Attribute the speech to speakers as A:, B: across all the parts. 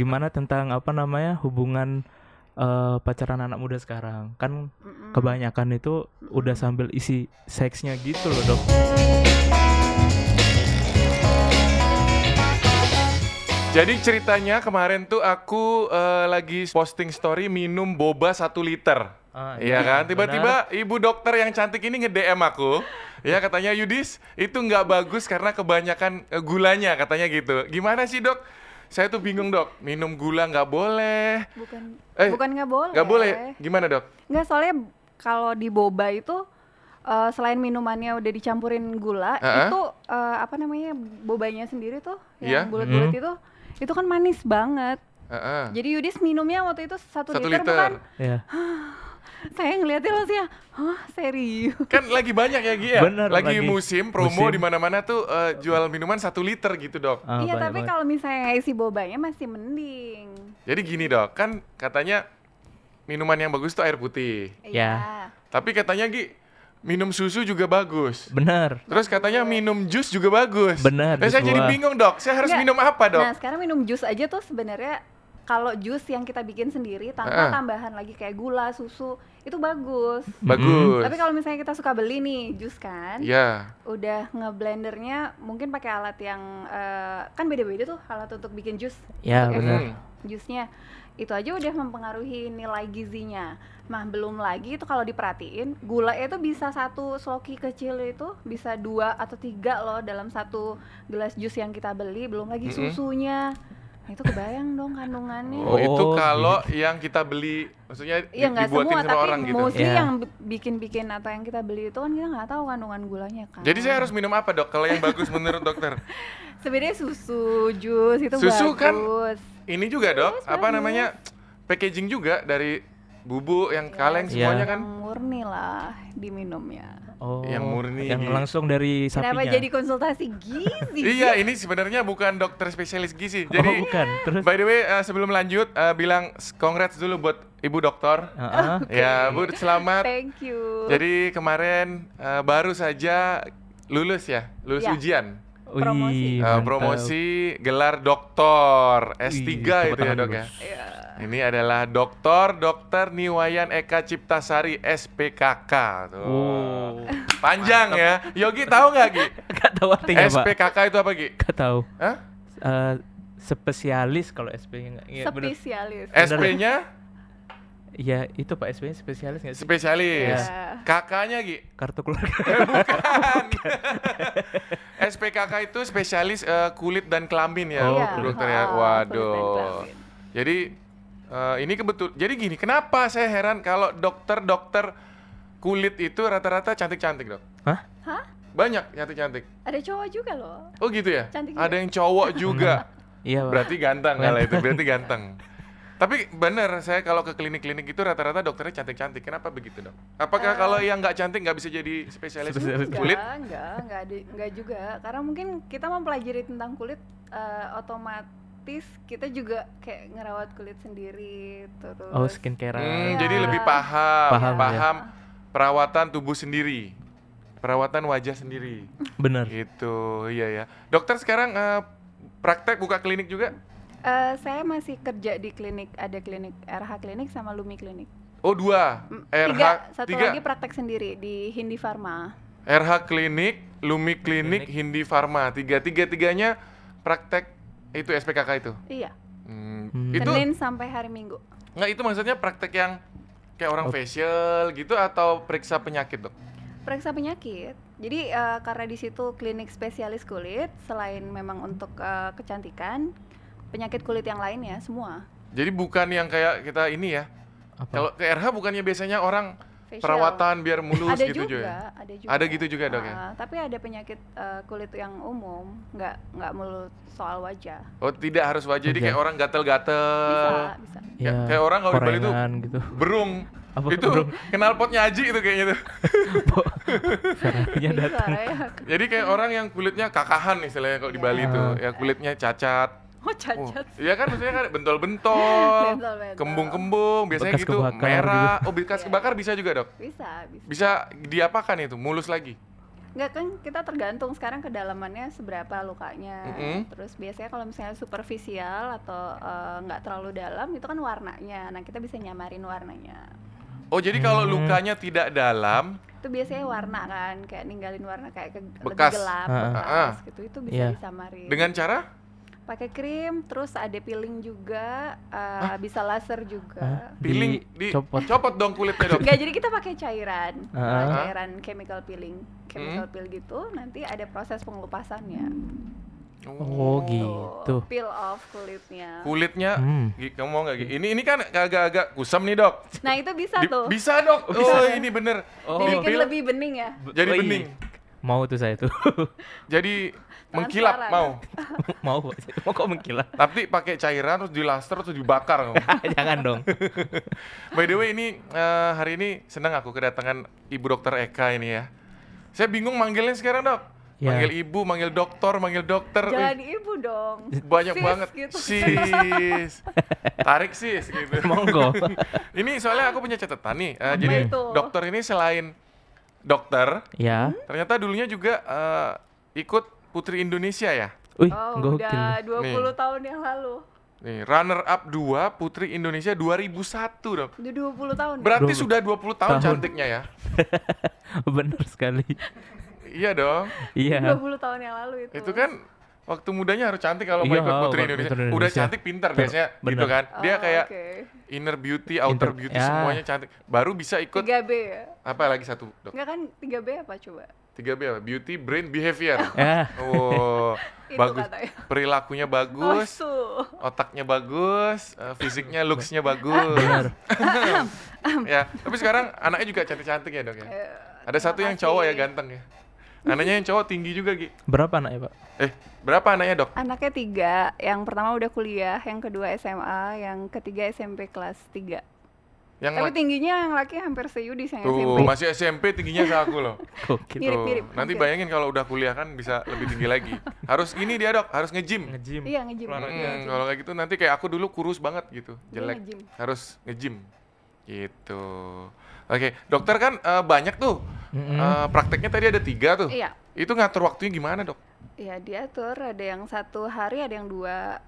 A: gimana tentang apa namanya hubungan eh, pacaran anak muda sekarang. Kan
B: Mm-mm.
A: kebanyakan itu udah sambil isi seksnya gitu loh, Dok.
C: Jadi ceritanya kemarin tuh aku eh, lagi posting story minum boba satu liter.
A: Ah,
C: Iya kan? Tiba-tiba ibu dokter yang cantik ini nge-DM aku. Ya katanya Yudis itu nggak bagus karena kebanyakan eh, gulanya katanya gitu. Gimana sih dok? Saya tuh bingung dok. Minum gula nggak boleh.
B: Bukan
C: Eh,
B: bukan nggak boleh.
C: Nggak boleh. Gimana dok?
B: Nggak soalnya kalau di boba itu eh, selain minumannya udah dicampurin gula,
C: Heeh.
B: itu eh, apa namanya bobanya sendiri tuh
C: Iya.
B: yang bulat-bulat
A: Mhm.
B: itu itu kan manis banget.
C: Heeh.
B: Jadi Yudis minumnya waktu itu satu,
C: Satu
B: liter,
C: liter.
B: bukan?
A: Ya.
B: Saya ngeliatin lo sih ya, hah serius?
C: Kan lagi banyak ya Gi ya?
A: Bener,
C: lagi,
A: lagi
C: musim promo
A: musim.
C: di mana-mana tuh eh, jual minuman satu liter gitu dok.
A: Ah,
B: iya tapi kalau misalnya isi bobanya masih mending.
C: Jadi gini dok, kan katanya minuman yang bagus tuh air putih.
A: Ya.
B: Iya.
C: Tapi katanya Gi, minum susu juga bagus.
A: bener.
C: Terus katanya minum jus juga bagus.
A: Benar,
C: Eh, saya jadi bingung dok. Saya harus
B: Nggak.
C: minum apa dok?
B: Nah sekarang minum jus aja tuh sebenarnya kalau jus yang kita bikin sendiri tanpa
C: Heeh.
B: tambahan lagi kayak gula, susu itu bagus.
C: Bagus.
B: Tapi kalau misalnya kita suka beli nih jus kan,
C: Ya.
B: udah ngeblendernya mungkin pakai alat yang eh, kan beda-beda tuh alat untuk bikin jus.
A: Ya,
B: untuk
A: benar.
B: efek Jusnya itu aja udah mempengaruhi nilai gizinya. Nah belum lagi itu kalau diperhatiin gula itu bisa satu sloki kecil itu bisa dua atau tiga loh dalam satu gelas jus yang kita beli. Belum lagi
C: Mm-mm.
B: susunya. Itu kebayang dong kandungannya.
C: Oh, itu
A: Oh,
C: kalau yang kita beli, maksudnya di-
B: Iya nggak
C: dibuatin
B: semua,
C: sama
B: tapi
C: orang gitu.
B: mostly
A: Iya.
B: yang bi- bikin-bikin atau yang kita beli itu kan kita nggak tahu kandungan gulanya kan.
C: Jadi saya harus minum apa dok? Kalau yang bagus menurut dokter?
B: sebenarnya susu, jus itu
C: Susu kan
B: bagus.
C: Ini juga dok,
B: Bagus,
C: apa
B: bagus.
C: namanya? Packaging juga dari bubuk yang kaleng
B: Ya,
C: semuanya
A: Iya.
C: kan?
B: yang murni lah diminumnya.
A: Oh,
C: Yang murni.
A: Yang langsung dari
B: Kenapa
A: sapinya.
B: jadi konsultasi gizi?
C: Iya, ini sebenarnya bukan dokter spesialis gizi.
A: Oh,
C: Jadi
A: bukan. Terus
C: by the way eh, sebelum lanjut eh, bilang congrats dulu buat ibu dokter.
A: Heeh.
C: Ya, Bu selamat.
B: Thank you.
C: Jadi kemarin eh, baru saja lulus ya, lulus
B: Ya.
C: ujian.
B: Promosi.
C: Eh,
A: Wih, mantap.
C: promosi gelar doktor S3
A: Wih,
C: itu ya dok ya.
B: Iya.
C: Ini adalah Dokter Dokter Niwayan Eka Ciptasari SPKK tuh.
A: Oh.
C: Panjang ya. Yogi tahu nggak Gi?
A: Gak tahu artinya, Pak.
C: SPKK itu apa Gi?
A: Gak tahu.
C: Hah?
A: Eh, spesialis kalau SP-nya bener.
B: Spesialis.
C: SP-nya
A: Iya, itu Pak SP-nya spesialis nggak sih?
C: spesialis.
B: Iya.
C: Kakaknya Gi?
A: Kartu keluarga.
C: Bukan. SPKK itu spesialis eh, kulit dan kelamin ya,
A: Oh.
C: Bu dokter ya.
B: Oh,
C: Waduh. Jadi eh, ini kebetul. Jadi gini, kenapa saya heran kalau dokter-dokter kulit itu rata-rata cantik-cantik, Dok?
A: Hah?
B: Hah?
C: Banyak cantik-cantik.
B: Ada cowok juga loh.
C: Oh gitu ya?
B: Cantik
C: Ada
B: juga.
C: yang cowok juga.
A: Iya,
C: berarti ganteng kalau itu, berarti ganteng. Tapi bener, saya kalau ke klinik-klinik itu rata-rata dokternya cantik-cantik. Kenapa begitu, Dok? Apakah kalau yang nggak cantik nggak bisa jadi spesialis
A: Spesialis
C: kulit?
B: Enggak, enggak, enggak, ada, enggak juga. Karena mungkin kita mempelajari tentang kulit eh, otomatis kita juga kayak ngerawat kulit sendiri terus.
A: Oh, skincare.
C: Hmm,
B: Iya.
C: jadi lebih paham,
A: Paham,
C: paham,
A: ya.
C: perawatan tubuh sendiri, perawatan wajah sendiri.
A: Bener.
C: Gitu, iya ya. Dokter sekarang eh, praktek buka klinik juga?
B: Eh, saya masih kerja di klinik, ada klinik RH klinik sama Lumi klinik.
C: Oh dua,
B: Mm,
C: RH
B: tiga, satu
C: tiga,
B: lagi praktek sendiri di Hindi Pharma.
C: RH klinik, Lumi klinik,
A: Klinik.
C: Hindi Farma, tiga tiga tiganya praktek itu SPKK itu.
B: Iya,
C: Hmm,
A: Hmm.
C: Itu
B: Senin sampai hari Minggu.
C: nggak itu maksudnya praktek yang kayak orang facial gitu atau periksa penyakit dok?
B: Periksa penyakit. Jadi eh, karena di situ klinik spesialis kulit, selain memang untuk eh, kecantikan, penyakit kulit yang lainnya semua.
C: Jadi bukan yang kayak kita ini ya. Kalau ke RH bukannya biasanya orang
B: Facial.
C: perawatan biar mulus
B: ada
C: gitu
B: juga,
C: juga.
B: ada juga.
C: Ada gitu juga, Dok, ya?
B: Ah, tapi ada penyakit eh, kulit yang umum, nggak nggak melulu soal wajah.
C: Oh tidak harus wajah, jadi
A: Wajah.
C: kayak orang gatel-gatel.
B: Bisa, bisa.
C: Ya, kayak orang kalau di Bali tuh
A: gitu.
C: berung.
A: Apa
C: itu
A: berung?
C: kenal potnya Aji itu kayaknya tuh.
A: Ferrarinya
B: Bisa,
A: datang.
B: ya.
C: Jadi kayak orang yang kulitnya kakahan istilahnya kalau di Bali
A: Iya.
C: itu, ya kulitnya cacat.
B: Oh
C: Oh,
B: cacat.
C: Iya kan maksudnya kan bentol-bentol, kembung-kembung, biasanya
A: Bekas
C: gitu
A: kebakar
C: merah.
A: gitu.
C: Oh, bekas
B: Iya.
C: kebakar bisa juga, Dok?
B: Bisa, bisa.
C: Bisa diapakan itu? Mulus lagi.
B: Enggak kan kita tergantung sekarang kedalamannya seberapa lukanya.
C: Mm-mm.
B: Terus biasanya kalau misalnya superficial atau eh, nggak terlalu dalam itu kan warnanya. Nah kita bisa nyamarin warnanya.
C: Oh, jadi kalau
A: Hmm.
C: lukanya tidak dalam,
B: Itu biasanya warna kan, kayak ninggalin warna kayak ke,
C: Bekas.
B: lebih gelap,
A: Ah.
B: bekas
C: Ah.
B: gitu. Itu bisa
A: Iya.
B: disamarin.
C: dengan cara
B: pakai krim, terus ada peeling juga, eh, bisa laser juga.
A: Hah?
C: peeling di
A: Dicopot.
C: copot dong kulitnya, Dok.
B: Enggak, jadi kita pakai cairan,
A: Ah.
B: uh, cairan chemical peeling, chemical
C: Hmm.
B: peel gitu. Nanti ada proses pengelupasannya.
A: Oh
B: Tuh,
A: gitu.
B: peel off kulitnya.
C: Kulitnya
A: Hmm.
C: Kamu mau nggak? Ini ini kan agak-agak kusam nih, Dok.
B: Nah itu bisa
C: Di-
B: tuh,
C: bisa, Dok. Oh, ini bener.
A: Oh.
B: dibikin lebih bening ya.
C: jadi
A: Oh, iya.
C: bening.
A: Mau tuh saya tuh.
C: Jadi mengkilap
B: Transparan.
C: mau.
A: Mau mau kok mengkilat.
C: Tapi pakai cairan terus dilaster terus dibakar. kamu.
A: Jangan dong.
C: By the way ini eh, hari ini senang aku kedatangan Ibu Dokter Eka ini ya. Saya bingung manggilnya sekarang dok.
A: Ya.
C: Manggil ibu, manggil dokter, manggil dokter.
B: Jangan
C: Wih,
B: ibu dong.
C: banyak
B: Sis,
C: banget.
B: gitu.
C: Sis. Tarik sis gitu.
A: Monggo.
C: ini soalnya aku punya catatan nih. Eh,
B: Apa
C: jadi
B: itu?
C: dokter ini selain dokter,
A: Ya.
C: ternyata dulunya juga eh, ikut Putri Indonesia ya.
A: Wih,
B: Oh,
A: gokil.
B: udah 20
C: Nih.
B: tahun yang lalu.
C: Nih, runner up 2 Putri Indonesia 2001, Dok.
B: Udah 20 tahun. ya?
C: Berarti
A: 20
C: sudah 20 tahun
A: tahun.
C: cantiknya ya.
A: Bener sekali.
C: Iya dong.
A: Iya.
B: 20 tahun yang lalu itu.
C: Itu kan waktu mudanya harus cantik kalau mau
A: Iya,
C: ikut Putri
A: buat
C: Indonesia.
A: Putri
C: Udah
A: Indonesia.
C: cantik pintar biasanya gitu
A: bener.
C: kan. Dia
B: Oh,
C: kayak
B: oke.
C: inner beauty, outer
A: Inter-
C: beauty
A: ya.
C: semuanya cantik. Baru bisa ikut
B: 3B ya?
C: apa lagi satu, Dok?
B: Enggak kan 3B apa coba?
C: 3B apa? Beauty, brain, behavior.
A: Ya.
C: Oh,
B: Itu
C: bagus.
B: katanya.
C: Perilakunya
B: Oh,
C: bagus,
B: tuh.
C: otaknya bagus, eh, fisiknya, looksnya bagus. Ya, tapi sekarang anaknya juga cantik-cantik ya, Dok ya.
B: Eh,
C: Ada satu yang cowok ya ganteng ya. Anaknya yang cowok tinggi juga, Gi.
A: Berapa anaknya, Pak?
C: Eh, berapa anaknya, Dok?
B: Anaknya tiga, yang pertama udah kuliah, yang kedua SMA, yang ketiga SMP kelas 3
C: Yang
B: Tapi tingginya yang laki hampir seyudis yang
C: Tuh,
B: SMP
C: masih SMP tingginya sama aku loh.
B: Mirip, mirip,
C: Nanti bayangin kalau udah kuliah kan bisa lebih tinggi lagi. Harus gini dia dok, harus nge-gym.
A: Nge-gym.
B: Iya nge-gym
C: Mm, kalau kayak gitu nanti kayak aku dulu kurus banget gitu, jelek.
B: nge-gym.
C: Harus nge-gym. Gitu. Oke, dokter kan eh, banyak tuh.
A: Mm-mm.
C: Eh, prakteknya tadi ada tiga tuh.
B: Iya,
C: Itu ngatur waktunya gimana dok?
B: iya diatur, ada yang satu hari, ada yang dua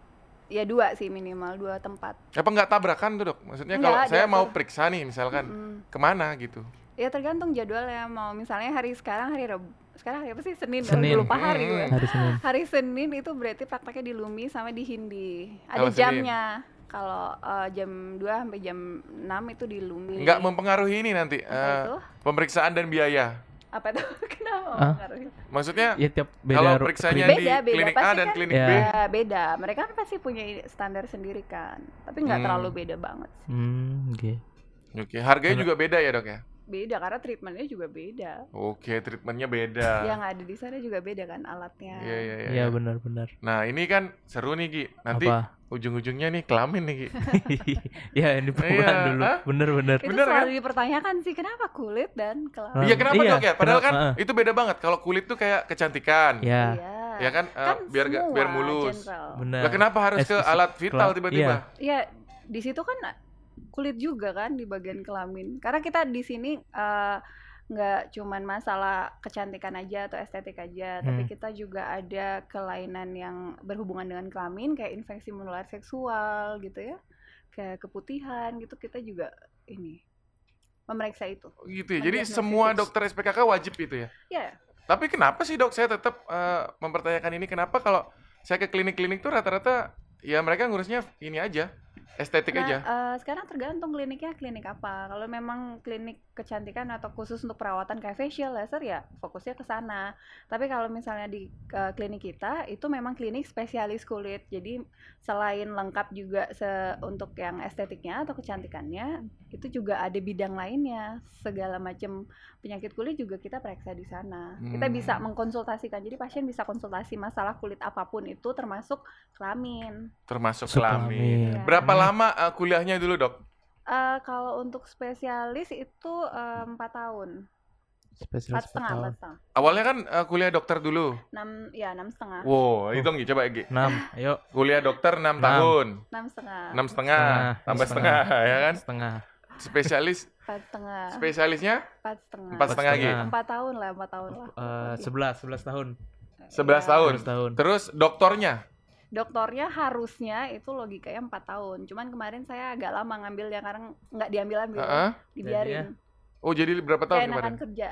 B: Ya dua sih minimal, dua tempat
C: Apa nggak tabrakan tuh dok? Maksudnya kalau saya
B: diatur.
C: mau periksa nih misalkan,
B: Mm.
C: ke mana gitu?
B: Ya tergantung jadwalnya, mau misalnya hari sekarang hari Rabu Sekarang hari apa sih? Senin,
A: Senin.
B: Lupa hari gue
C: Mm.
A: Hari Senin.
B: Hari Senin itu berarti prakteknya di Lumi sama di Hindi Ada
C: Senin.
B: jamnya Kalau eh, jam 2 sampai jam 6 itu di Lumi
C: Nggak mempengaruhi ini nanti
B: Apa
C: eh,
B: itu?
C: pemeriksaan dan biaya.
B: Apa tuh? Kenapa mempengaruhi?
C: Maksudnya
A: Ya tiap beda
C: kalau periksanya
A: klinik.
C: di
B: Beda, beda.
C: klinik A dan
B: kan-
C: klinik
A: Ya.
C: B,
B: Ya beda, mereka kan pasti punya standar sendiri kan Tapi nggak
C: Hmm.
B: terlalu beda banget sih.
A: Hmm, oke.
C: Oke, harganya
A: Bener.
C: juga beda ya dok ya?
B: Beda, karena treatmentnya juga beda
C: Oke, treatmentnya beda.
B: Yang ada di sana juga beda kan alatnya
C: Iya, iya, iya.
A: Iya, benar-benar.
C: Nah, ini kan seru nih, Gi. Nanti
A: Apa?
C: ujung-ujungnya nih kelamin nih, Gi.
A: ya, ini perempuan
C: Iya,
A: dulu.
C: hah?
A: Bener-bener.
B: Itu
C: Bener,
B: selalu dipertanyakan sih, kenapa kulit dan kelamin
C: Iya, kenapa,
A: iya,
C: Dok ya? Padahal kan
A: kenapa?
C: itu beda banget. Kalau kulit tuh kayak kecantikan.
A: Ya,
C: Ya kan, eh, biar ga-
B: semua
C: biar mulus.
B: general.
A: benar.
C: Lah kenapa harus ke alat vital tiba-tiba?
B: Iya, di situ kan kulit juga kan di bagian kelamin. Karena kita di sini eh, nggak cuman masalah kecantikan aja atau estetik aja, tapi
A: Hmm.
B: kita juga ada kelainan yang berhubungan dengan kelamin kayak infeksi menular seksual gitu ya. Kayak keputihan gitu kita juga ini memeriksa itu.
C: Gitu ya. Jadi semua dokter SPKK wajib itu ya.
B: Ya,
C: Tapi kenapa sih, Dok? Saya tetap eh, mempertanyakan ini kenapa kalau saya ke klinik-klinik tuh rata-rata ya mereka ngurusnya ini aja, estetik
B: Nah,
C: aja.
B: eh, sekarang tergantung kliniknya klinik apa. Kalau memang klinik kecantikan atau khusus untuk perawatan kayak facial laser ya fokusnya ke sana. Tapi kalau misalnya di eh, klinik kita itu memang klinik spesialis kulit. Jadi selain lengkap juga se- untuk yang estetiknya atau kecantikannya, itu juga ada bidang lainnya. Segala macam penyakit kulit juga kita periksa di sana. Kita
C: Hmm.
B: bisa mengkonsultasikan. Jadi pasien bisa konsultasi masalah kulit apa pun itu termasuk kelamin.
C: Termasuk
A: Masuk
C: kelamin.
A: kelamin.
B: Iya.
C: Berapa
A: Hmm.
C: lama eh, kuliahnya dulu, Dok?
B: Eh, kalau untuk spesialis itu eh, empat tahun,
A: Spesialis
B: empat setengah,
A: tahun.
B: empat setengah,
C: Awalnya kan eh, kuliah dokter dulu.
B: enam, ya enam setengah,
C: Wow, hitung Gi, coba Gi.
A: 6. Ayo.
C: Kuliah dokter 6
A: Enam.
C: tahun.
B: enam setengah.
C: 6 setengah, tambah
A: setengah.
C: setengah, ya kan?
A: Setengah.
C: Spesialis
B: empat setengah
C: spesialisnya
B: empat setengah
C: empat setengah lagi.
B: empat tahun lah empat tahun lah
A: Eh, sebelas sebelas tahun
C: 11
B: Iya.
C: tahun.
A: 11 tahun
C: Terus doktornya
B: doktornya harusnya itu logikanya empat tahun cuman kemarin saya agak lama ngambilnya karena nggak diambil ambil
C: Heeh.
B: dibiarin
C: Oh, jadi berapa tahun
B: kayak
C: kemarin?
B: kerja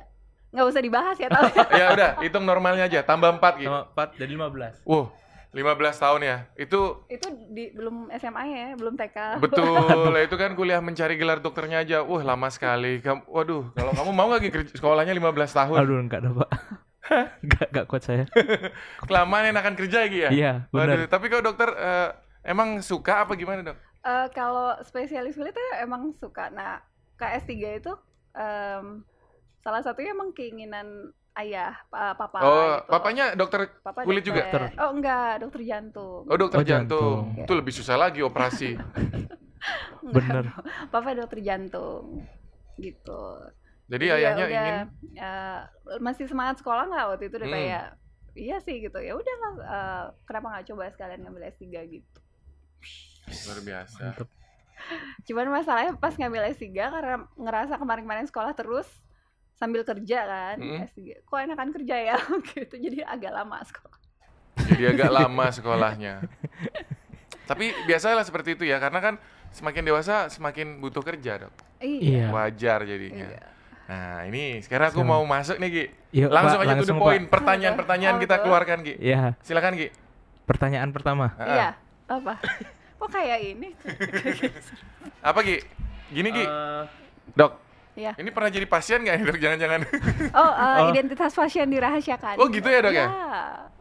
B: nggak usah dibahas ya tau
C: ya udah, hitung normalnya aja, tambah 4 gitu.
A: 4 jadi 15
C: Wow, 15 tahun ya. Itu
B: itu di belum SMA ya belum TK
C: betul, itu kan kuliah mencari gelar dokternya aja. Wah, lama sekali. Kamu, waduh, kalau kamu mau nggak kerja sekolahnya 15 tahun?
A: aduh enggak ada pak enggak enggak kuat saya
C: Kelamaan enakan kerja lagi ya?
A: iya
C: Waduh,
A: benar
C: tapi kalau dokter eh, emang suka apa gimana, Dok?
B: Eh, kalau spesialis kulit tuh emang suka. Nah, KS3 itu em, salah satunya emang keinginan ayah, pa- papa
C: oh,
B: gitu.
C: papanya dokter
B: Papa
C: kulit juga?
B: dokter. Oh, enggak, dokter jantung.
C: Oh, dokter
A: Oh,
C: jantung.
A: jantung.
C: Itu lebih susah lagi operasi.
A: Bener
B: Papa dokter jantung. Gitu.
C: Jadi
B: Jadi ya
C: ayahnya
B: udah,
C: ingin
B: eh, masih semangat sekolah nggak waktu itu udah
C: Hmm.
B: kayak iya sih gitu. Ya udah lah eh, kenapa nggak coba sekalian ngambil S3 gitu.
C: luar biasa.
A: mantep
B: Cuman masalahnya pas ngambil S3 karena ngerasa kemarin-kemarin sekolah terus sambil kerja kan
C: Mm-mm.
B: S3. Kok enakan kerja ya gitu. Jadi agak lama sekolah.
C: Jadi agak lama sekolahnya. Tapi biasalah seperti itu ya, karena kan semakin dewasa semakin butuh kerja, Dok.
A: Iya.
C: Wajar jadinya.
B: Iya.
C: Nah, ini sekarang aku
A: Sama.
C: mau masuk nih, Gi.
A: Yuk,
C: Langsung
A: Pak,
C: aja to the
A: langsung,
C: point. Pertanyaan-pertanyaan kita keluarkan, Gi.
A: Iya,
C: Silakan, Gi.
A: pertanyaan pertama.
C: Ah,
B: Iya. Apa? Kok kayak ini?
C: Apa, Gi? Gini, Gi.
A: Eh,
C: Dok.
B: Iya.
C: Ini pernah jadi pasien nggak, Dok? Jangan-jangan.
B: Oh, eh,
A: Oh.
B: identitas pasien dirahasiakan.
C: Oh, gitu ya, Dok, ya?
B: Iya.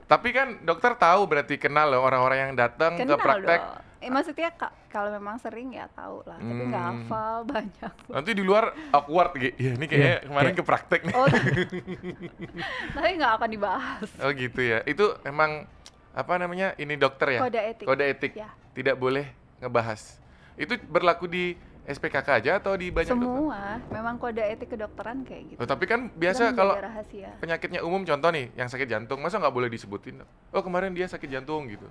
C: Tapi kan dokter tahu berarti kenal loh orang-orang yang datang ke praktek.
B: dong. Eh, maksudnya ka- kalau memang sering ya tahu lah, tapi nggak
C: Hmm.
B: hafal banyak.
C: Nanti di luar awkward, Gi. Ya, ini kayaknya
A: Iya,
C: kemarin
A: kayak-
C: ke praktek nih.
B: Oh, tapi nggak akan dibahas.
C: Oh, gitu ya. Itu emang apa namanya? Ini dokter ya?
B: Kode etik.
C: Kode etik.
B: Ya.
C: Tidak boleh ngebahas. Itu berlaku di SPKK aja atau di banyak dokter?
B: Semua, memang kode etik kedokteran kayak gitu.
C: Oh, tapi kan biasa kalau
B: rahasia.
C: penyakitnya umum contoh nih yang sakit jantung masa nggak boleh disebutin oh kemarin dia sakit jantung gitu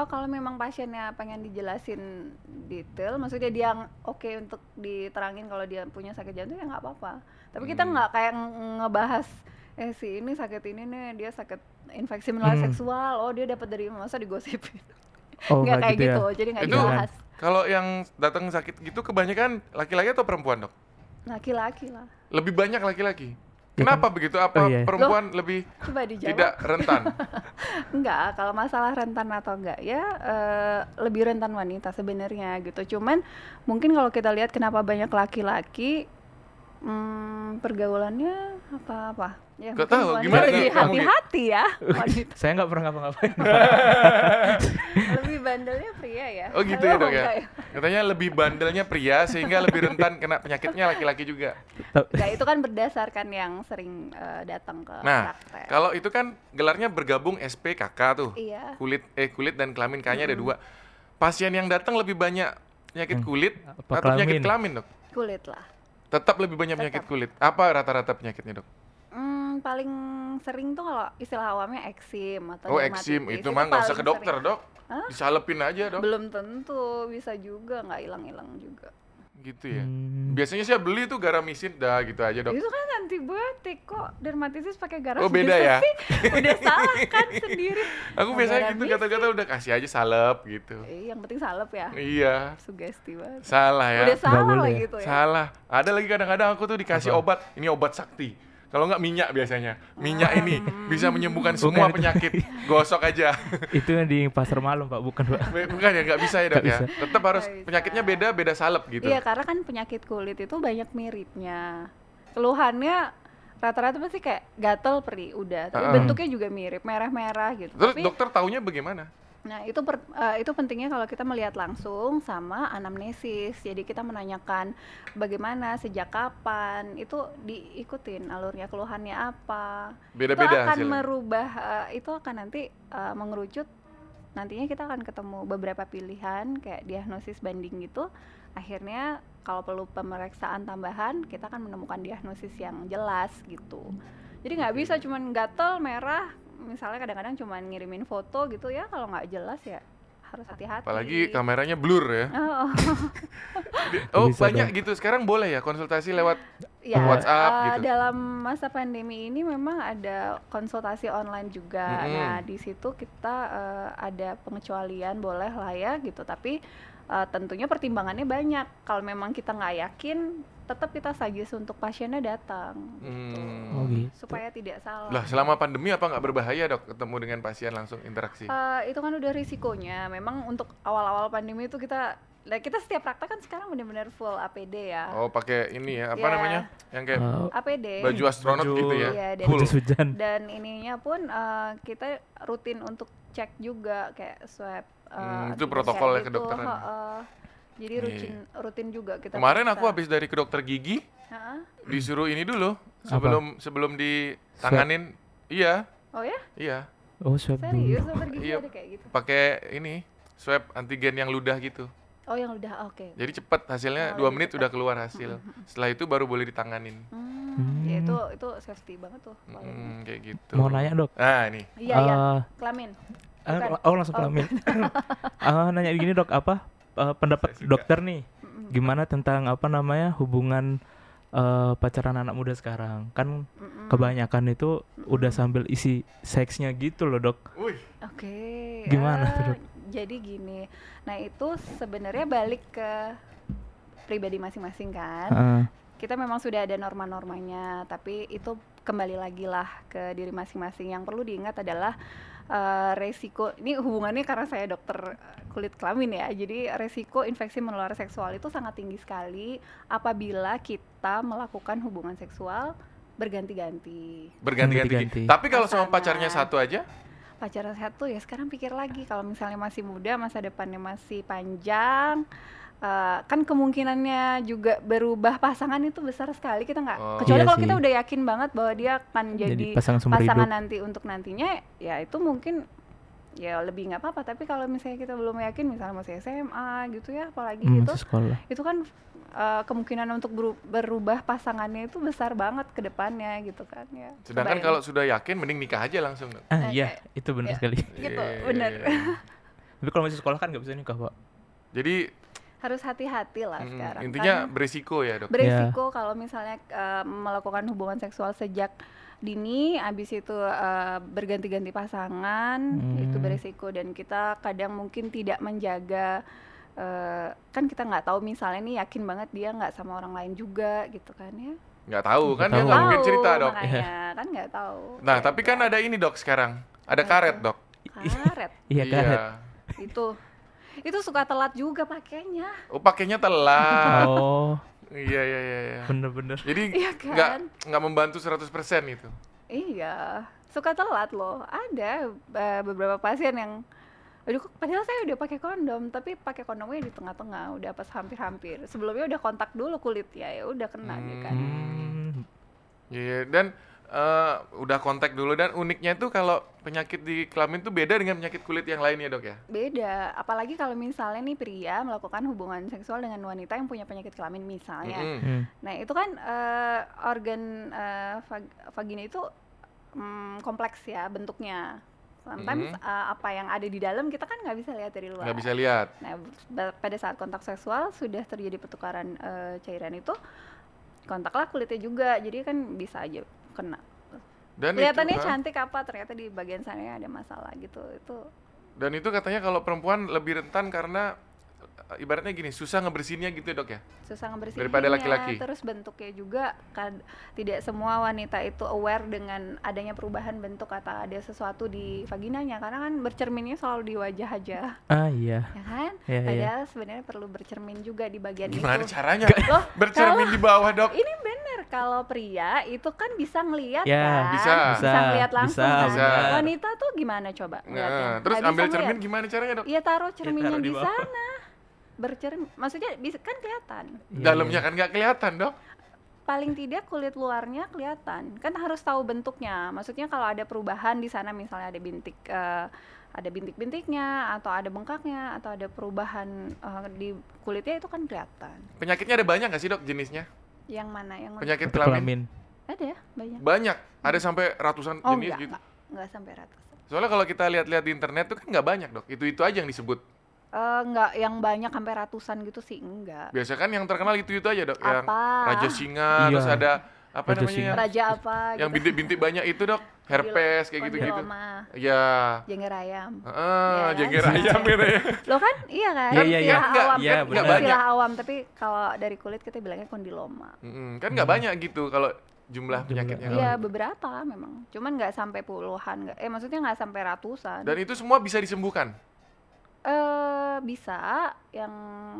B: Oh, kalau memang pasiennya pengen dijelasin detail, maksudnya dia oke untuk diterangin kalau dia punya sakit jantung ya nggak apa-apa. Tapi kita
C: Hmm.
B: nggak kayak ng- ngebahas eh si ini sakit ini nih, dia sakit infeksi menular
A: Hmm.
B: seksual. Oh, dia dapat dari masa digosipin.
A: Oh,
B: nggak kayak
A: gitu ya.
B: gitu, jadi nggak dibahas.
C: kalau yang datang sakit gitu kebanyakan laki-laki atau perempuan dok
B: Laki-laki lah.
C: lebih banyak laki-laki
A: Ya
C: kenapa begitu apa
A: Oh, iya.
C: perempuan lebih
B: Coba dijawab.
C: tidak rentan
B: Enggak, kalau masalah rentan atau enggak ya eh, lebih rentan wanita sebenarnya gitu. Cuman mungkin kalau kita lihat kenapa banyak laki-laki hmm, pergaulannya apa-apa. Ya, mungkin
C: tahu, gimana, Gi?
B: lebih hati-hati ya. Wanita
A: Saya nggak pernah ngapa-ngapain.
B: lebih bandelnya pria ya.
C: oh gitu ya dok ya katanya lebih bandelnya pria sehingga lebih rentan kena penyakitnya laki-laki juga
B: Enggak, itu kan berdasarkan yang sering eh, datang ke
C: nah
B: praktek.
C: kalau itu kan gelarnya bergabung SPKK tuh
B: Iya.
C: kulit eh kulit dan kelamin kayaknya ada dua pasien yang datang lebih banyak penyakit
A: Hmm.
C: kulit
A: Apa
C: atau penyakit
A: kelamin?
C: kelamin dok
B: Kulit lah.
C: Tetap lebih banyak penyakit
B: Tetap.
C: kulit apa rata-rata penyakitnya dok
B: Hmm, paling sering tuh kalau istilah awamnya eksim atau
C: oh eksim itu mah nggak usah ke dokter
B: sering.
C: dok
B: Hah?
C: disalepin aja dok
B: Belum tentu, bisa juga nggak hilang-hilang juga.
C: Gitu ya
A: Hmm.
C: biasanya saya beli tuh garamisin dah gitu aja dok
B: Itu kan antibiotik kok, dermatitis pakai garam.
C: Oh, beda ya?
B: Udah salah kan sendiri.
C: aku biasanya gitu kata-kata udah kasih aja salep gitu
B: Eh, yang penting salep ya.
C: iya
B: Sugesti banget.
C: salah ya
B: Udah salah gitu ya.
C: Salah. Ada lagi kadang-kadang aku tuh dikasih
A: Apa?
C: obat. Ini obat sakti. Kalau nggak minyak biasanya. Minyak ini bisa menyembuhkan
A: Bukan
C: semua
A: itu.
C: penyakit. Gosok aja.
A: Itu yang di pasar malam pak, bukan pak.
C: Bukan ya nggak bisa ya dok ya. Tetap harus
B: bisa.
C: penyakitnya beda, beda salep gitu.
B: Iya, karena kan penyakit kulit itu banyak miripnya. Keluhannya rata-rata pasti kayak gatel perih udah, tapi
C: Ah.
B: bentuknya juga mirip, merah-merah gitu.
C: Terus
B: tapi
C: dokter taunya bagaimana?
B: Nah, itu per- eh, itu pentingnya kalau kita melihat langsung sama anamnesis. Jadi kita menanyakan bagaimana, sejak kapan, itu diikutin alurnya keluhannya apa. itu
C: Beda-beda
B: akan
C: hasilnya.
B: merubah eh, itu akan nanti eh, mengerucut nantinya kita akan ketemu beberapa pilihan kayak diagnosis banding gitu. Akhirnya kalau perlu pemeriksaan tambahan, kita akan menemukan diagnosis yang jelas gitu. Jadi nggak bisa cuman gatel, merah, misalnya kadang-kadang cuman ngirimin foto gitu ya kalau nggak jelas ya harus hati-hati.
C: Apalagi kameranya blur ya.
B: Oh, Oh,
A: Bisa
C: banyak
A: dong.
C: gitu. Sekarang boleh ya konsultasi lewat
B: ya,
C: WhatsApp
B: eh,
C: gitu.
B: dalam masa pandemi ini memang ada konsultasi online juga.
C: Mm-mm.
B: Nah, di situ kita eh, ada pengecualian boleh lah ya gitu. Tapi eh, tentunya pertimbangannya banyak. Kalau memang kita nggak yakin, tetap kita suggest untuk pasiennya datang. gitu.
C: Hmm.
A: Oh gitu.
B: Supaya tidak salah.
C: Lah selama pandemi apa nggak berbahaya dok ketemu dengan pasien langsung interaksi?
B: Eh, itu kan udah risikonya. Memang untuk awal-awal pandemi itu kita, nah kita setiap praktek kan sekarang benar-benar full APD ya.
C: Oh pakai ini ya apa
B: Iya.
C: namanya? Yang kayak
A: Eh,
B: APD.
C: baju astronot
A: Baju-
C: gitu ya?
B: Iya, dan-
C: Full.
A: hujan.
B: Dan ininya pun eh, kita rutin untuk cek juga kayak swab. eh,
C: Hmm, itu
B: antigen
C: protokol ya
B: gitu,
C: kedokteran.
B: Jadi
C: Iya.
B: rutin rutin juga kita.
C: Kemarin aku
B: periksa.
C: habis dari ke dokter gigi
B: Heeh.
C: disuruh ini dulu sebelum sebelum ditanganin. Iya,
B: Oh ya?
C: iya.
A: Oh swab
B: Serius dokter gigi
C: Iya.
B: ada kayak gitu?
C: Pakai ini swab antigen yang ludah gitu.
B: Oh yang udah oke.
C: Jadi cepet hasilnya
B: Oh,
C: dua menit
B: cepet.
C: udah keluar hasil. Setelah itu baru boleh ditanganin.
B: Hmm, ya itu itu safety banget tuh.
C: Hmm, kayak gitu.
A: Mau nanya dok.
C: Nah ini.
B: Iya iya.
A: Eh,
B: Kelamin.
A: ah,
B: Bukan.
A: oh langsung
B: Oh.
A: kelamin. Ah, nanya gini dok apa eh, pendapat
C: Saya suka.
A: dokter nih
B: Mm-mm.
A: gimana tentang apa namanya hubungan eh, pacaran anak muda sekarang kan
B: Mm-mm.
A: kebanyakan itu udah sambil isi seksnya gitu loh dok.
B: Oke.
A: Gimana
B: eh,
A: tuh, Dok?
B: Jadi gini. Nah, itu sebenarnya balik ke pribadi masing-masing kan.
A: Heeh.
B: Kita memang sudah ada norma-normanya, tapi itu kembali lagi lah ke diri masing-masing. Yang perlu diingat adalah eh, resiko ini hubungannya karena saya dokter kulit kelamin ya. Jadi resiko infeksi menular seksual itu sangat tinggi sekali apabila kita melakukan hubungan seksual berganti-ganti.
C: Berganti-ganti. Tapi kalau sama pacarnya satu aja,
B: pacaran satu ya sekarang pikir lagi kalau misalnya masih muda masa depannya masih panjang eh, kan kemungkinannya juga berubah pasangan itu besar sekali kita nggak
C: Oh.
B: kecuali
A: Iya
B: kalau kita udah yakin banget bahwa dia akan
A: Jadi,
B: jadi,
A: pasangan seumur
B: pasangan
A: hidup.
B: nanti untuk nantinya ya itu mungkin ya lebih nggak apa-apa tapi kalau misalnya kita belum yakin misalnya masih SMA gitu ya apalagi
A: Hmm,
B: gitu
A: masih sekolah.
B: itu kan eh, kemungkinan untuk beru- berubah pasangannya itu besar banget ke depannya gitu kan ya
C: sedangkan kalau sudah yakin mending nikah aja langsung.
A: Ah iya, itu benar
B: iya.
A: sekali.
B: gitu
C: Iya,
B: benar.
A: Tapi kalau masih sekolah kan nggak bisa nikah, Pak.
C: Jadi
B: harus hati-hati lah
C: mm,
B: sekarang
C: intinya
B: kan
C: beresiko ya dok.
B: beresiko kalau misalnya eh, melakukan hubungan seksual sejak dini abis itu eh, berganti-ganti pasangan itu
A: Hmm.
B: beresiko dan kita kadang mungkin tidak menjaga eh, kan kita nggak tahu misalnya nih yakin banget dia nggak sama orang lain juga gitu kan ya
C: Nggak tahu kan
A: Nggak
C: dia nggak
A: tahu.
C: mungkin cerita dok.
B: makanya kan nggak tahu
C: Nah
B: Kayak
C: tapi kan ada ini dok sekarang. Ada karet dok.
B: karet
A: Iya karet.
B: itu itu suka telat juga pakainya
C: Oh pakainya telat.
A: Oh,
C: Iya iya iya. iya.
A: bener-bener.
C: Jadi
B: Iya
C: nggak
B: kan?
C: nggak membantu 100% itu.
B: Iya, suka telat loh. Ada eh, beberapa pasien yang Aduh, padahal saya udah pakai kondom, tapi pakai kondomnya di tengah-tengah, udah pas hampir-hampir. Sebelumnya udah kontak dulu kulit ya, ya udah kena dia kan.
A: Hmm,
C: Iya dan eh, udah kontak dulu dan uniknya itu kalau penyakit di kelamin tuh beda dengan penyakit kulit yang lain ya dok ya.
B: Beda, apalagi kalau misalnya nih pria melakukan hubungan seksual dengan wanita yang punya penyakit kelamin misalnya.
C: Mm-mm.
A: hmm.
B: Nah, itu kan eh, organ eh, vag- vagina itu mm, kompleks ya bentuknya. Sometimes
C: Mhm.
B: eh, apa yang ada di dalam kita kan nggak bisa lihat dari luar.
C: Nggak bisa lihat.
B: Nah, pada saat kontak seksual sudah terjadi pertukaran eh, cairan itu, kontaklah kulitnya juga, jadi kan bisa aja kena.
C: Dan
B: Kelihatannya
C: itu,
B: cantik apa, ternyata di bagian sana ada masalah gitu. Itu
C: Dan itu katanya kalau perempuan lebih rentan karena ibaratnya gini susah ngebersihinnya gitu ya dok ya.
B: susah ngebersihinnya.
C: Daripada laki-laki.
B: Terus bentuknya juga kad- tidak semua wanita itu aware dengan adanya perubahan bentuk atau ada sesuatu di vaginanya karena kan bercerminnya selalu di wajah aja,
A: Ah iya.
B: ya kan?
A: Iya, iya.
B: Padahal sebenarnya perlu bercermin juga di bagian
C: Gimana
B: itu.
C: caranya?
B: Loh,
C: Bercermin di bawah dok.
B: ini bener kalau pria itu kan bisa ngelihat
A: Ya,
B: kan
C: bisa.
B: bisa
A: Bisa,
B: ngelihat langsung
A: bisa,
B: kan
C: bisa.
B: wanita tuh gimana coba?
C: Nah, terus ambil cermin
B: ngeliat.
C: gimana caranya dok?
B: Iya taruh cerminnya
A: taruh di
B: di, sana bercermin maksudnya bisa kan kelihatan
A: Iya,
C: Dalamnya
A: iya.
C: kan nggak kelihatan dok.
B: paling tidak kulit luarnya kelihatan kan harus tahu bentuknya maksudnya kalau ada perubahan di sana misalnya ada bintik eh, ada bintik-bintiknya atau ada bengkaknya atau ada perubahan eh, di kulitnya itu kan kelihatan
C: Penyakitnya ada banyak nggak sih dok jenisnya?
B: yang mana yang
C: Penyakit
A: Untuk
C: kelamin
A: kelamin.
B: ada banyak
C: banyak. Ada sampai ratusan
B: oh
C: jenis
B: enggak,
C: gitu.
B: enggak enggak sampai ratusan
C: Soalnya kalau kita lihat-lihat di internet tuh kan nggak banyak dok. Itu itu aja yang disebut.
B: Eh, nggak yang banyak sampai ratusan gitu sih enggak.
C: Biasa kan yang terkenal itu-itu aja, Dok. Yang
B: Apa?
C: Raja Singa,
A: Iya.
C: terus ada apa
A: Raja
C: namanya?
A: Singa.
C: yang-
B: Raja apa
C: Yang
B: gitu.
C: bintik-bintik banyak itu, Dok. Herpes kayak gitu-gitu. Iya.
B: Jengger ayam.
C: Heeh,
B: Iya kan?
C: jengger ayam gitu ya.
B: Lo kan iya kan?
A: Iya, iya, iya.
B: Istilah
C: Nggak,
B: awam.
A: iya,
B: kan?
A: benar.
C: Nggak
B: Istilah awam tapi kalau dari kulit kita bilangnya kondiloma.
C: Mm-mm, Kan nggak banyak gitu kalau jumlah
A: Jumlah.
C: penyakitnya.
B: Iya beberapa memang. Cuman nggak sampai puluhan. Nggak, eh maksudnya nggak sampai ratusan.
C: Dan itu semua bisa disembuhkan.
B: Eh bisa yang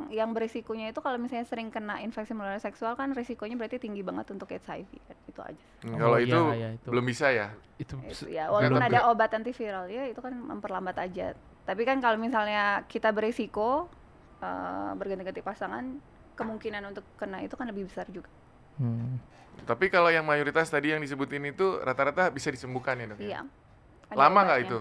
B: yang berisikonya itu kalau misalnya sering kena infeksi menular seksual kan risikonya berarti tinggi banget untuk HIV kan itu aja.
C: Hmm,
A: Oh,
C: kalau
A: iya,
C: itu
A: iya, itu.
C: belum bisa ya.
A: Itu
B: Itu ya walaupun
C: Belum.
B: ada obat antiviral ya itu kan memperlambat aja. Tapi kan kalau misalnya kita berisiko eh, berganti-ganti pasangan kemungkinan untuk kena itu kan lebih besar juga.
A: Hmm.
C: Tapi kalau yang mayoritas tadi yang disebutin itu rata-rata bisa disembuhkan ya dok? ya?
B: Iya. Ada
C: Lama nggak itu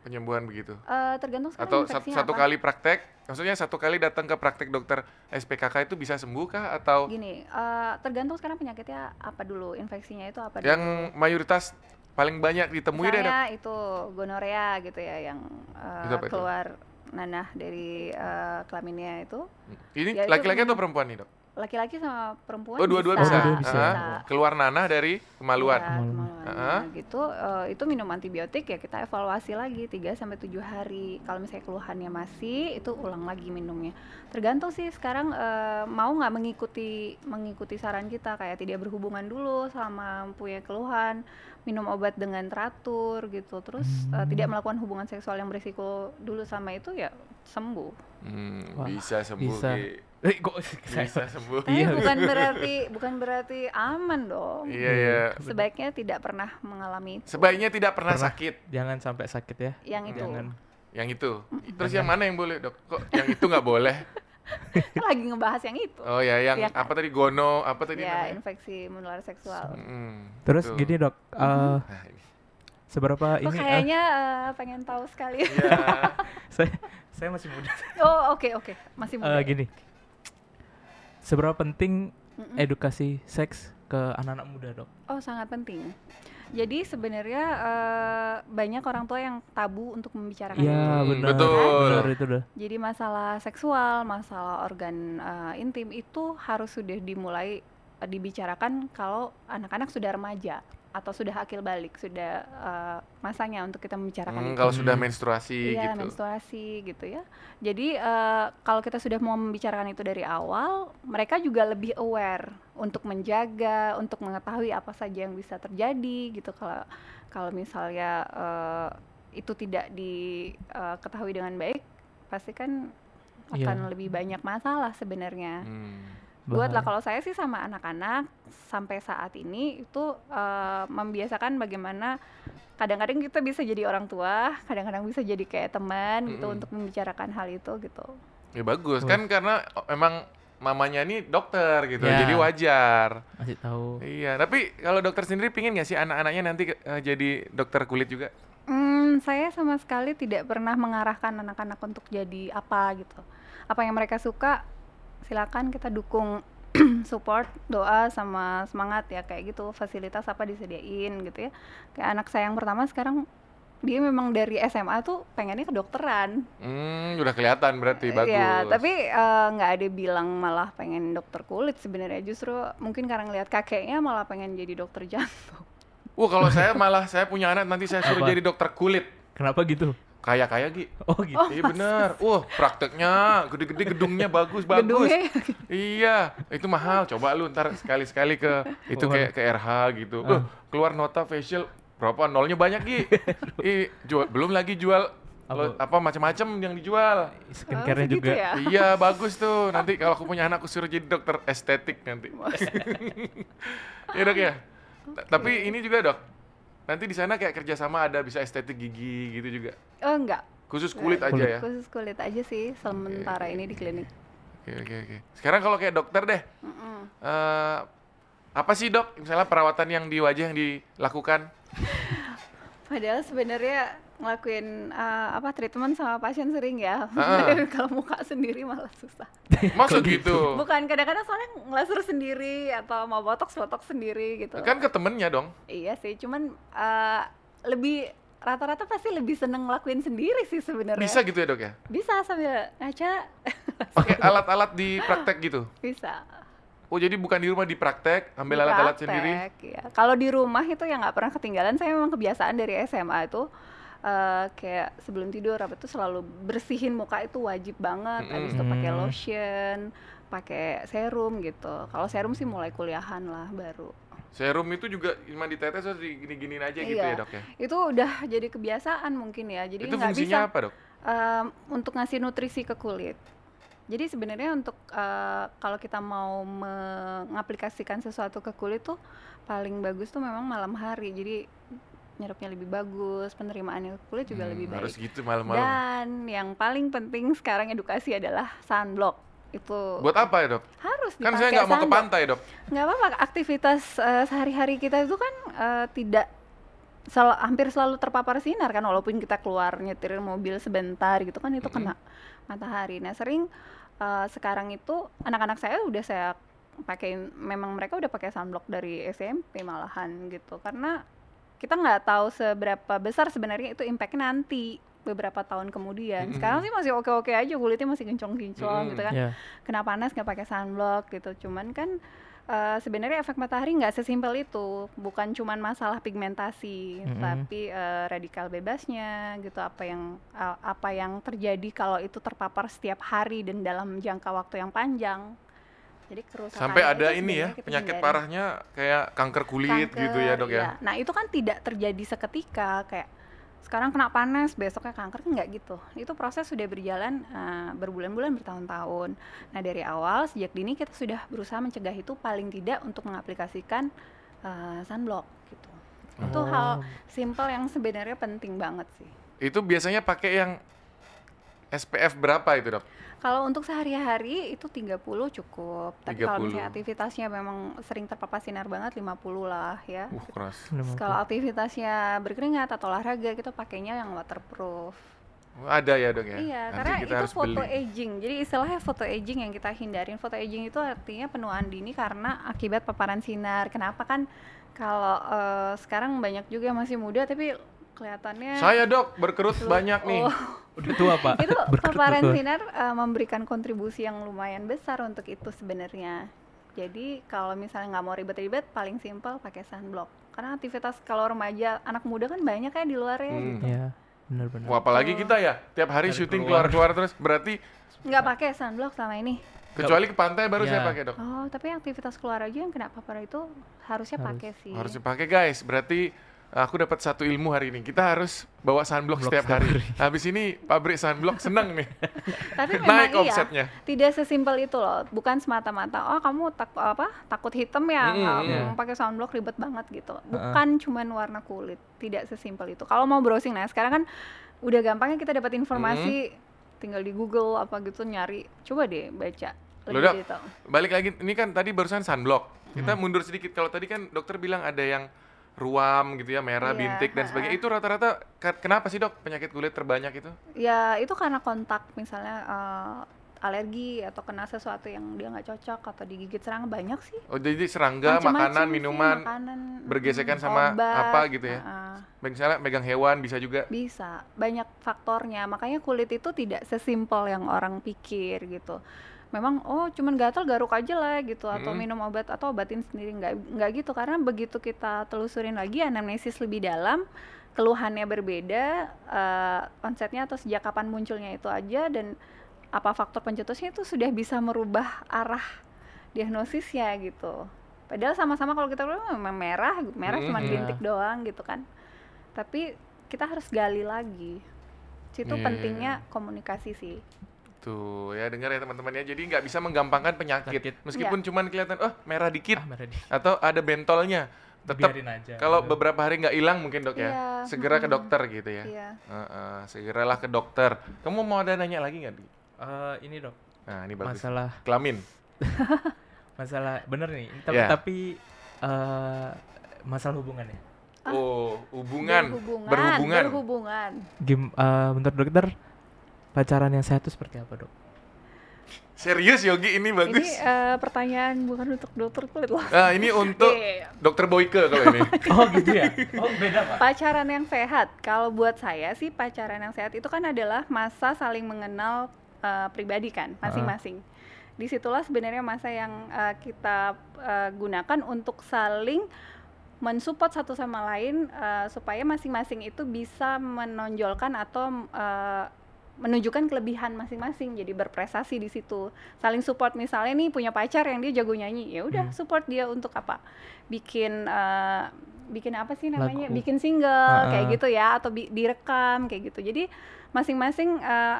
C: penyembuhan begitu?
B: Eh, tergantung sekarang
C: Atau satu, satu
B: apa.
C: kali praktek, maksudnya satu kali datang ke praktek dokter SPKK itu bisa sembuh kah? Atau
B: Gini, eh, tergantung sekarang penyakitnya apa dulu, infeksinya itu apa
C: yang
B: dulu.
C: mayoritas paling banyak ditemui deh?
B: Misalnya itu gonorea gitu ya yang
C: Itu apa itu?
B: keluar nanah dari eh, kelaminnya itu.
C: Ini
B: Ya,
C: laki-laki atau
B: minum-
C: perempuan nih dok?
B: Laki-laki sama perempuan
C: Oh dua-dua bisa.
A: dua-dua bisa.
C: Ah, Keluar nanah dari kemaluan.
B: Iya,
A: Kemaluan.
B: kemaluan.
C: Ah.
B: Nah, gitu eh, itu minum antibiotik ya kita evaluasi lagi 3 sampai 7 hari. Kalau misalnya keluhannya masih itu ulang lagi minumnya. Tergantung sih sekarang eh, mau nggak mengikuti mengikuti saran kita kayak tidak berhubungan dulu selama punya keluhan, minum obat dengan teratur gitu. Terus eh,
A: Hmm.
B: tidak melakukan hubungan seksual yang berisiko dulu sama itu ya sembuh.
C: Hmm,
A: Wah,
C: bisa sembuh.
A: bisa.
C: Ki.
A: Eh, kok
C: Bisa sembuh.
B: Tapi
A: Iya.
B: bukan berarti bukan berarti aman dong.
C: Iya ya.
B: Sebaiknya tidak pernah mengalami itu.
C: Sebaiknya tidak pernah,
A: Pernah.
C: sakit.
A: Jangan sampai sakit ya.
B: yang itu.
A: Jangan.
C: Yang itu. Terus yang mana yang boleh dok? Kok yang itu nggak boleh?
B: Lagi ngebahas yang itu.
C: Oh ya, yang
B: Iya kan?
C: apa tadi gono? Apa tadi
B: ya,
C: namanya?
B: infeksi menular seksual.
C: Mm,
A: Terus
C: betul.
A: gini dok,
C: Nah, ini.
A: seberapa
B: Kok
A: ini? eh,
B: kayaknya eh, pengen tahu sekali.
C: Iya.
A: saya saya masih muda.
B: oh, oke oke. Masih muda.
A: Eh, gini, seberapa penting
B: Mm-mm.
A: edukasi seks ke anak-anak muda dok?
B: Oh, sangat penting. Jadi sebenarnya eh, banyak orang tua yang tabu untuk membicarakan
A: Iya
B: itu.
C: Hmm,
A: benar.
C: betul.
A: Benar itu dah.
B: Jadi masalah seksual, masalah organ eh, intim itu harus sudah dimulai eh, dibicarakan kalau anak-anak sudah remaja atau sudah akil balik, sudah eh, masanya untuk kita membicarakan
C: Hmm,
B: itu.
C: kalau sudah
A: Hmm.
C: menstruasi
B: Iya,
C: gitu.
B: menstruasi gitu ya. Jadi eh, kalau kita sudah mau membicarakan itu dari awal, mereka juga lebih aware untuk menjaga, untuk mengetahui apa saja yang bisa terjadi gitu. Kalau kalau misalnya eh, itu tidak diketahui dengan baik, pasti kan
A: Iya.
B: akan lebih banyak masalah sebenarnya.
C: Hmm.
B: Buat lah kalau saya sih sama anak-anak sampai saat ini itu eh, membiasakan bagaimana kadang-kadang kita bisa jadi orang tua, kadang-kadang bisa jadi kayak teman gitu
C: Mm-mm.
B: untuk membicarakan hal itu gitu.
C: Ya bagus
A: Bagus.
C: kan karena oh, emang mamanya ini dokter gitu,
A: Ya.
C: jadi wajar.
A: Masih tahu.
C: Iya, tapi kalau dokter sendiri pingin nggak sih anak-anaknya nanti ke- eh, jadi dokter kulit juga?
B: Hmm, saya sama sekali tidak pernah mengarahkan anak-anak untuk jadi apa gitu. Apa yang mereka suka, silakan kita dukung support, doa sama semangat ya kayak gitu. Fasilitas apa disediain gitu ya. Kayak anak saya yang pertama sekarang dia memang dari SMA tuh pengennya kedokteran.
C: Hmm, udah kelihatan berarti bagus.
B: Iya, tapi eh, nggak ada bilang malah pengen dokter kulit sebenarnya. Justru mungkin karena ngeliat kakeknya malah pengen jadi dokter jantung.
C: Wah, kalau saya malah saya punya anak nanti saya suruh
A: Apa?
C: jadi dokter kulit.
A: Kenapa gitu?
C: Kaya-kaya Gi.
A: Oh gitu.
C: Iya bener. Wah, prakteknya gede-gede gedungnya bagus bagus.
B: Gedungnya
C: Iya, itu mahal. Coba lu ntar sekali-sekali ke itu
A: Oh.
C: kayak ke RH gitu.
A: Ah.
C: Uh, keluar nota facial berapa? Nolnya banyak Gi. Ih, jual belum lagi jual lo-
A: Apa?
C: apa macam-macam yang dijual.
A: Skincare-nya
B: segitu
A: juga.
B: ya?
C: iya, bagus tuh. Nanti kalau aku punya anak aku suruh jadi dokter estetik nanti. Iya dok ya. Ta- Tapi ini juga dok. Nanti di sana kayak kerjasama ada bisa estetik gigi gitu juga.
B: Oh enggak,
C: Khusus kulit aja
A: Kulit.
C: ya.
B: khusus kulit aja sih sementara ini di klinik.
C: Oke oke oke. Sekarang kalau kayak dokter deh,
B: Mm-mm.
C: eh apa sih dok? Misalnya perawatan yang di wajah yang dilakukan?
B: Padahal sebenarnya ngelakuin eh, apa treatment sama pasien sering ya.
C: Ah.
B: Kalau muka sendiri malah susah.
C: Maksud gitu?
B: Bukan kadang-kadang soalnya ngelaser sendiri atau mau botox botox sendiri gitu.
C: Kan ke temennya dong.
B: Iya sih, cuman eh, lebih rata-rata pasti lebih seneng ngelakuin sendiri sih sebenarnya.
C: Bisa gitu ya dok ya?
B: Bisa sambil ngaca.
C: Pakai alat-alat di praktek gitu?
B: Bisa.
C: Oh jadi bukan di rumah di praktek, ambil
B: Di
C: alat-alat
B: praktek,
C: sendiri?
B: ya. Kalau di rumah itu yang nggak pernah ketinggalan. Saya memang kebiasaan dari SMA itu eh, kayak sebelum tidur apa tuh selalu bersihin muka itu wajib banget. Habis itu pakai
A: Mm.
B: lotion, pakai serum gitu. Kalau serum sih mulai kuliahan lah baru.
C: Serum itu juga cuma ditetes terus digini-giniin aja gitu
B: Iya.
C: ya dok ya?
B: Itu udah jadi kebiasaan mungkin ya. Jadi
C: itu fungsinya
B: bisa
C: apa dok?
B: em, untuk ngasih nutrisi ke kulit. Jadi sebenarnya untuk eh, kalau kita mau mengaplikasikan sesuatu ke kulit tuh paling bagus tuh memang malam hari. Jadi nyerapnya lebih bagus, penerimaannya ke kulit juga
C: Hmm,
B: lebih baik.
C: Harus gitu malam-malam.
B: Dan yang paling penting sekarang edukasi adalah sunblock. Itu
C: Buat apa ya dok?
B: harus
C: Kan saya nggak mau ke pantai dok.
B: nggak apa-apa aktivitas eh, sehari-hari kita itu kan eh, tidak sel- hampir selalu terpapar sinar kan walaupun kita keluar nyetir mobil sebentar gitu kan itu kena matahari nah sering eh, sekarang itu anak-anak saya udah saya pakai memang mereka udah pakai sunblock dari SMP malahan gitu karena kita nggak tahu seberapa besar sebenarnya itu impactnya nanti beberapa tahun kemudian.
C: Mm-mm.
B: sekarang sih masih oke-oke aja kulitnya masih kinclong-kinclong gitu kan.
A: Ya.
B: kena panas nggak pakai sunblock gitu. Cuman kan eh, sebenarnya efek matahari nggak sesimpel itu. Bukan cuman masalah pigmentasi
A: Mm-mm.
B: tapi eh, radikal bebasnya gitu. Apa yang eh, apa yang terjadi kalau itu terpapar setiap hari dan dalam jangka waktu yang panjang jadi kerusakan
C: Sampai ada ini ya penyakit parahnya kayak kanker kulit gitu ya dok ya?
B: nah itu kan tidak terjadi seketika kayak sekarang kena panas besoknya kanker kan nggak gitu itu proses sudah berjalan eh, berbulan-bulan bertahun-tahun nah dari awal sejak dini kita sudah berusaha mencegah itu paling tidak untuk mengaplikasikan eh, sunblock gitu itu
A: Oh.
B: hal simple yang sebenarnya penting banget sih
C: Itu biasanya pakai yang SPF berapa itu dok?
B: Kalau untuk sehari-hari itu 30 cukup. Tapi kalau
C: 30.
B: misalnya aktivitasnya memang sering terpapar sinar banget 50 lah ya.
C: Uh keras.
B: Kalau aktivitasnya berkeringat atau olahraga kita pakainya yang waterproof.
C: Oh, ada ya dok ya?
B: Iya,
C: Nanti
B: karena
C: kita
B: itu
C: harus
B: foto
C: beli.
B: aging. Jadi istilahnya foto aging yang kita hindarin. Foto aging itu artinya penuaan dini karena akibat paparan sinar. Kenapa kan kalau eh, sekarang banyak juga yang masih muda tapi kelihatannya
C: Saya dok berkerut banyak nih.
B: Oh,
A: Udah tua pak.
B: itu paparan sinar eh, memberikan kontribusi yang lumayan besar untuk itu sebenarnya. Jadi kalau misalnya nggak mau ribet-ribet, paling simpel pakai sunblock. Karena aktivitas kalau remaja, anak muda kan banyak ya di luar ya.
C: Hmm.
B: gitu.
A: Iya, benar-benar.
C: Wah, apalagi kita ya tiap hari
A: Cari
C: syuting
A: keluar.
C: keluar-keluar terus. Berarti
B: Nggak pakai sunblock selama ini.
C: kecuali ke pantai baru
A: Iya.
C: saya pakai dok.
B: Oh, tapi aktivitas keluar aja yang kena papar itu harusnya
A: Harus.
B: pakai sih.
C: Harus dipakai guys. Berarti aku dapat satu ilmu hari ini. Kita harus bawa sunblock setiap
A: setiap
C: hari.
A: hari.
C: Habis ini pabrik sunblock seneng nih.
B: Tapi
C: Naik
B: memang iya,
C: omsetnya.
B: tidak sesimpel itu loh. Bukan semata-mata oh kamu tak apa takut hitam ya,
C: Mm,
A: iya.
B: mm, pakai sunblock ribet banget gitu. Bukan cuman warna kulit, tidak sesimpel itu. Kalau mau browsing nah sekarang kan udah gampangnya kita dapat informasi tinggal di Google apa gitu nyari. Coba deh baca
C: Loh,
B: lebih
C: Dok.
B: detail.
C: Balik lagi, ini kan tadi barusan sunblock. Kita
B: Hmm.
C: mundur sedikit. Kalau tadi kan dokter bilang ada yang ruam gitu ya, merah,
B: Iya,
C: bintik dan sebagainya. Itu rata-rata ke- kenapa sih dok penyakit kulit terbanyak itu?
B: Ya itu karena kontak misalnya eh, alergi atau kena sesuatu yang dia nggak cocok atau digigit serangga banyak sih.
C: Oh jadi serangga,
B: Macem-macem
C: makanan,
B: sih,
C: minuman,
B: makanan,
C: bergesekan sama
B: obat,
C: apa gitu ya?
B: uh-uh.
C: misalnya megang hewan bisa juga.
B: Bisa, banyak faktornya. Makanya kulit itu tidak sesimpel yang orang pikir gitu. Memang oh cuman gatal garuk aja lah gitu atau minum obat atau obatin sendiri nggak nggak gitu karena begitu kita telusurin lagi anamnesis lebih dalam keluhannya berbeda eh, konsepnya atau sejak kapan munculnya itu aja dan apa faktor pencetusnya itu sudah bisa merubah arah diagnosisnya gitu. Padahal sama-sama kalau kita memang merah, merah cuma
C: Mm-mm.
B: bintik doang gitu kan. Tapi kita harus gali lagi. Situ
C: Iya.
B: pentingnya komunikasi sih.
C: Tuh ya dengar ya teman-teman ya. Jadi nggak bisa menggampangkan penyakit.
A: Penyakit.
C: Meskipun cuman kelihatan oh merah dikit
A: Ah, merah di-
C: atau ada bentolnya. Tetap kalau
A: gitu.
C: beberapa hari nggak hilang mungkin dok ya.
B: Iya,
C: Segera ke dokter gitu ya.
B: Iya.
C: Heeh, segeralah ke dokter. Kamu mau ada nanya lagi nggak?
A: Eh, ini dok,
C: Nah ini bagus.
A: masalah
C: Kelamin.
A: masalah bener nih. Tapi
C: Iya.
A: tapi eh, masalah hubungan ya.
B: Ah.
C: Oh hubungan.
B: Berhubungan.
C: Berhubungan.
B: Berhubungan.
A: Gim, eh, bentar dokter, pacaran yang sehat itu seperti apa dok?
C: Serius Yogi ini bagus.
B: Ini eh, pertanyaan bukan untuk dokter kulit loh.
C: Nah, ini untuk
B: Iya.
C: dokter Boyke kalau ini.
A: Oh gitu ya? Oh beda pak.
B: Pacaran yang sehat. Kalau buat saya sih pacaran yang sehat itu kan adalah masa saling mengenal eh, pribadi kan, masing-masing. Di situlah sebenarnya masa yang eh, kita eh, gunakan untuk saling mensupport satu sama lain eh, supaya masing-masing itu bisa menonjolkan atau eh, menunjukkan kelebihan masing-masing jadi berprestasi di situ. Saling support misalnya nih punya pacar yang dia jago nyanyi ya udah
A: Hmm.
B: support dia untuk apa? Bikin eh, bikin apa sih namanya? Bikin single kayak
A: Ha-ha.
B: gitu ya atau bi- direkam kayak gitu. Jadi masing-masing eh,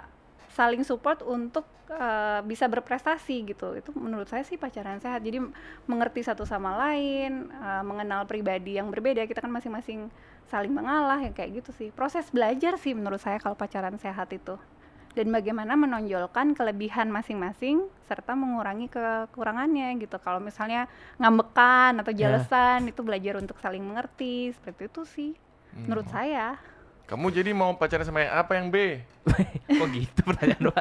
B: saling support untuk eh, bisa berprestasi gitu. Itu menurut saya sih pacaran sehat. Jadi mengerti satu sama lain eh, mengenal pribadi yang berbeda kita kan masing-masing saling mengalah ya kayak gitu sih. Proses belajar sih menurut saya kalau pacaran sehat itu. Dan bagaimana menonjolkan kelebihan masing-masing serta mengurangi kekurangannya gitu. Kalau misalnya ngambekan atau
A: Ya.
B: jalesan itu belajar untuk saling mengerti. Seperti itu sih menurut
C: Hmm.
B: saya
C: Kamu jadi mau pacaran sama yang apa yang B?
A: Kok gitu pertanyaan pak?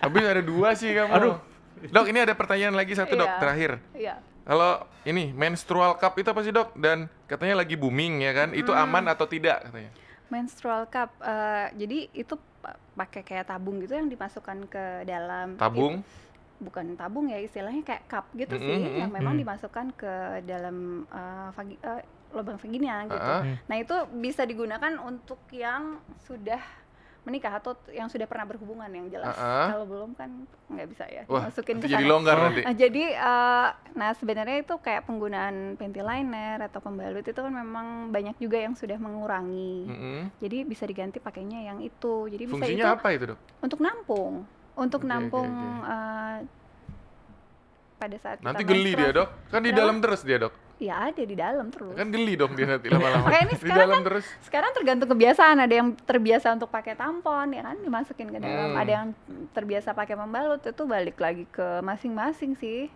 C: Habis ada dua sih kamu.
A: Aduh.
C: Dok, ini ada pertanyaan lagi satu dok,
B: Iya.
C: terakhir.
B: ya
C: Kalau ini menstrual cup itu apa sih dok? Dan katanya lagi booming ya kan? Itu
B: Hmm.
C: aman atau tidak katanya?
B: menstrual cup eh, jadi itu pa- pakai kayak tabung gitu yang dimasukkan ke dalam
C: Tabung?
B: bukan tabung ya istilahnya kayak cup gitu
C: Mm-mm,
B: sih
C: mm-mm.
B: yang memang
A: Mm.
B: dimasukkan ke dalam eh, vagi- eh, lubang vagina gitu.
C: Ah,
A: Hmm.
B: Nah itu bisa digunakan untuk yang sudah menikah atau yang sudah pernah berhubungan yang jelas.
C: Ah.
B: Kalau belum kan nggak bisa ya
C: Wah,
B: dimasukin
C: itu
B: ke
C: jadi
B: sana.
C: longgar nanti.
B: Nah, jadi eh, nah sebenarnya itu kayak penggunaan panty liner atau pembalut itu kan memang banyak juga yang sudah mengurangi.
C: Mm-mm.
B: Jadi bisa diganti pakainya yang itu. Jadi bisa
C: Fungsinya
B: itu
C: apa itu dok?
B: untuk nampung, untuk
C: oke,
B: nampung
C: oke.
B: eh, pada saat kita
C: Nanti geli dia dok? Kan di
B: Kenapa?
C: dalam terus dia dok?
B: Ya ada di dalam terus.
C: Kan geli dong dia nanti lama-lama.
B: Makanya ini
C: di
B: sekarang
C: dalam
B: kan
C: terus.
B: Sekarang tergantung kebiasaan. Ada yang terbiasa untuk pakai tampon, ya kan, dimasukin ke dalam.
C: Hmm.
B: Ada yang terbiasa pakai pembalut, itu balik lagi ke masing-masing sih.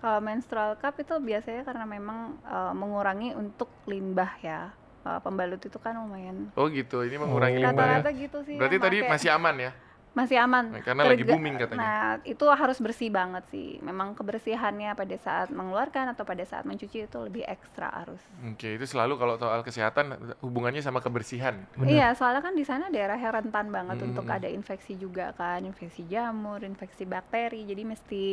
B: Kalau menstrual cup itu biasanya karena memang eh, mengurangi untuk limbah ya. Eh, pembalut itu kan lumayan.
C: Oh gitu, ini mengurangi limbah ya.
B: Rata-rata gitu sih.
C: Berarti tadi
B: pakai.
C: masih aman ya?
B: Masih aman
C: Nah, karena lagi
B: Terga-
C: booming katanya.
B: Nah, itu harus bersih banget sih. Memang kebersihannya pada saat mengeluarkan atau pada saat mencuci itu lebih ekstra harus.
C: Oke, itu selalu kalau soal kesehatan hubungannya sama kebersihan.
A: Bener.
B: Iya, soalnya kan di sana daerahnya rentan banget untuk
C: Hmm.
B: ada infeksi juga kan, infeksi jamur, infeksi bakteri. Jadi mesti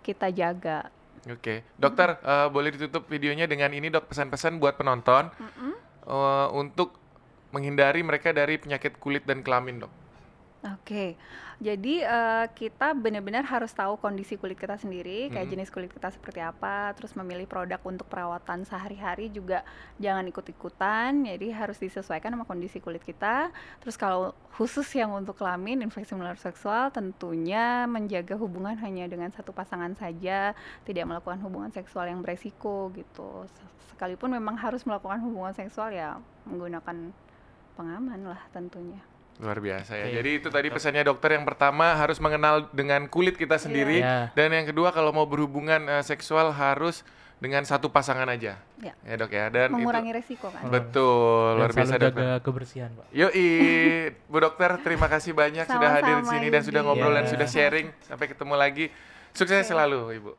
B: kita jaga.
C: Oke, dokter eh, boleh ditutup videonya dengan ini dok pesan-pesan buat penonton
B: Mm-mm.
C: eh, untuk menghindari mereka dari penyakit kulit dan kelamin dok.
B: Oke, jadi eh, kita benar-benar harus tahu kondisi kulit kita sendiri, kayak
C: Mhm.
B: jenis kulit kita seperti apa, terus memilih produk untuk perawatan sehari-hari juga jangan ikut-ikutan, jadi harus disesuaikan sama kondisi kulit kita. Terus kalau khusus yang untuk kelamin, infeksi menular seksual, tentunya menjaga hubungan hanya dengan satu pasangan saja, tidak melakukan hubungan seksual yang beresiko gitu. Se- Sekalipun memang harus melakukan hubungan seksual ya menggunakan pengaman lah tentunya.
C: Luar biasa ya.
A: Oke.
C: Jadi itu tadi pesannya dokter yang pertama harus mengenal dengan kulit kita sendiri
A: Iya.
C: dan yang kedua kalau mau berhubungan eh, seksual harus dengan satu pasangan aja.
B: Ya.
C: Ya dok ya. Dan
B: Mengurangi
C: itu
B: resiko kan.
C: betul
A: Dan
C: luar biasa
A: selalu
C: dokter.
A: jaga kebersihan pak.
C: Yoi, Bu Dokter, terima kasih banyak sudah hadir di sini dan sudah ngobrol dan
A: Iya.
C: sudah sharing. Sampai ketemu lagi. Sukses
B: Oke.
C: selalu, Ibu.